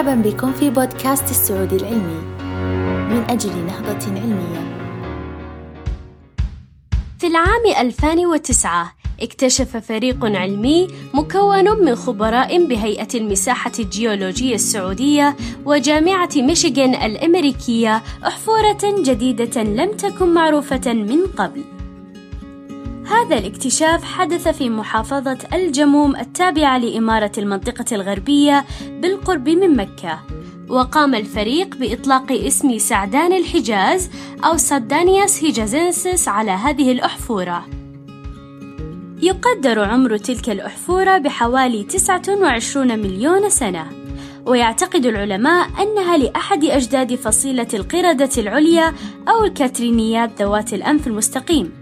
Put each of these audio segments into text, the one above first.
مرحبا بكم في بودكاست السعودي العلمي من أجل نهضة علمية في العام 2009 اكتشف فريق علمي مكون من خبراء بهيئة المساحة الجيولوجية السعودية وجامعة ميشيغان الأمريكية أحفورة جديدة لم تكن معروفة من قبل. هذا الاكتشاف حدث في محافظة الجموم التابعة لإمارة المنطقة الغربية بالقرب من مكة. وقام الفريق بإطلاق اسم سعدان الحجاز أو سادانياس هيجازنسس على هذه الأحفورة. يقدر عمر تلك الأحفورة بحوالي 29 مليون سنة ويعتقد العلماء أنها لأحد أجداد فصيلة القردة العليا أو الكاترينيات ذوات الأنف المستقيم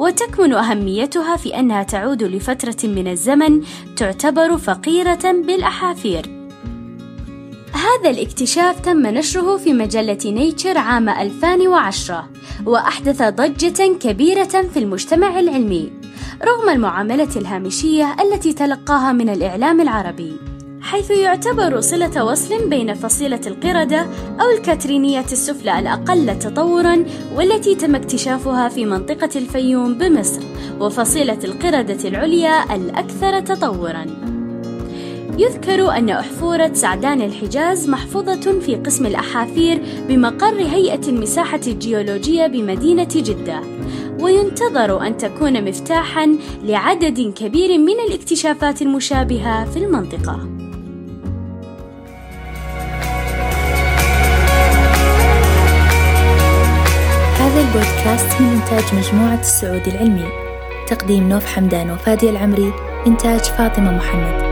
وتكمن أهميتها في أنها تعود لفترة من الزمن تعتبر فقيرة بالأحافير. هذا الاكتشاف تم نشره في مجلة نيتشر عام 2010 وأحدث ضجة كبيرة في المجتمع العلمي رغم المعاملة الهامشية التي تلقاها من الإعلام العربي. حيث يعتبر صلة وصل بين فصيلة القردة أو الكاترينية السفلى الأقل تطورًا والتي تم اكتشافها في منطقة الفيوم بمصر، وفصيلة القردة العليا الأكثر تطورًا. يذكر أن أحفورة سعدان الحجاز محفوظة في قسم الأحافير بمقر هيئة المساحة الجيولوجية بمدينة جدة، وينتظر أن تكون مفتاحًا لعدد كبير من الاكتشافات المشابهة في المنطقة. هذا البودكاست من إنتاج مجموعة السعودي العلمي. تقديم نوف حمدان وفادي العمري إنتاج فاطمة محمد.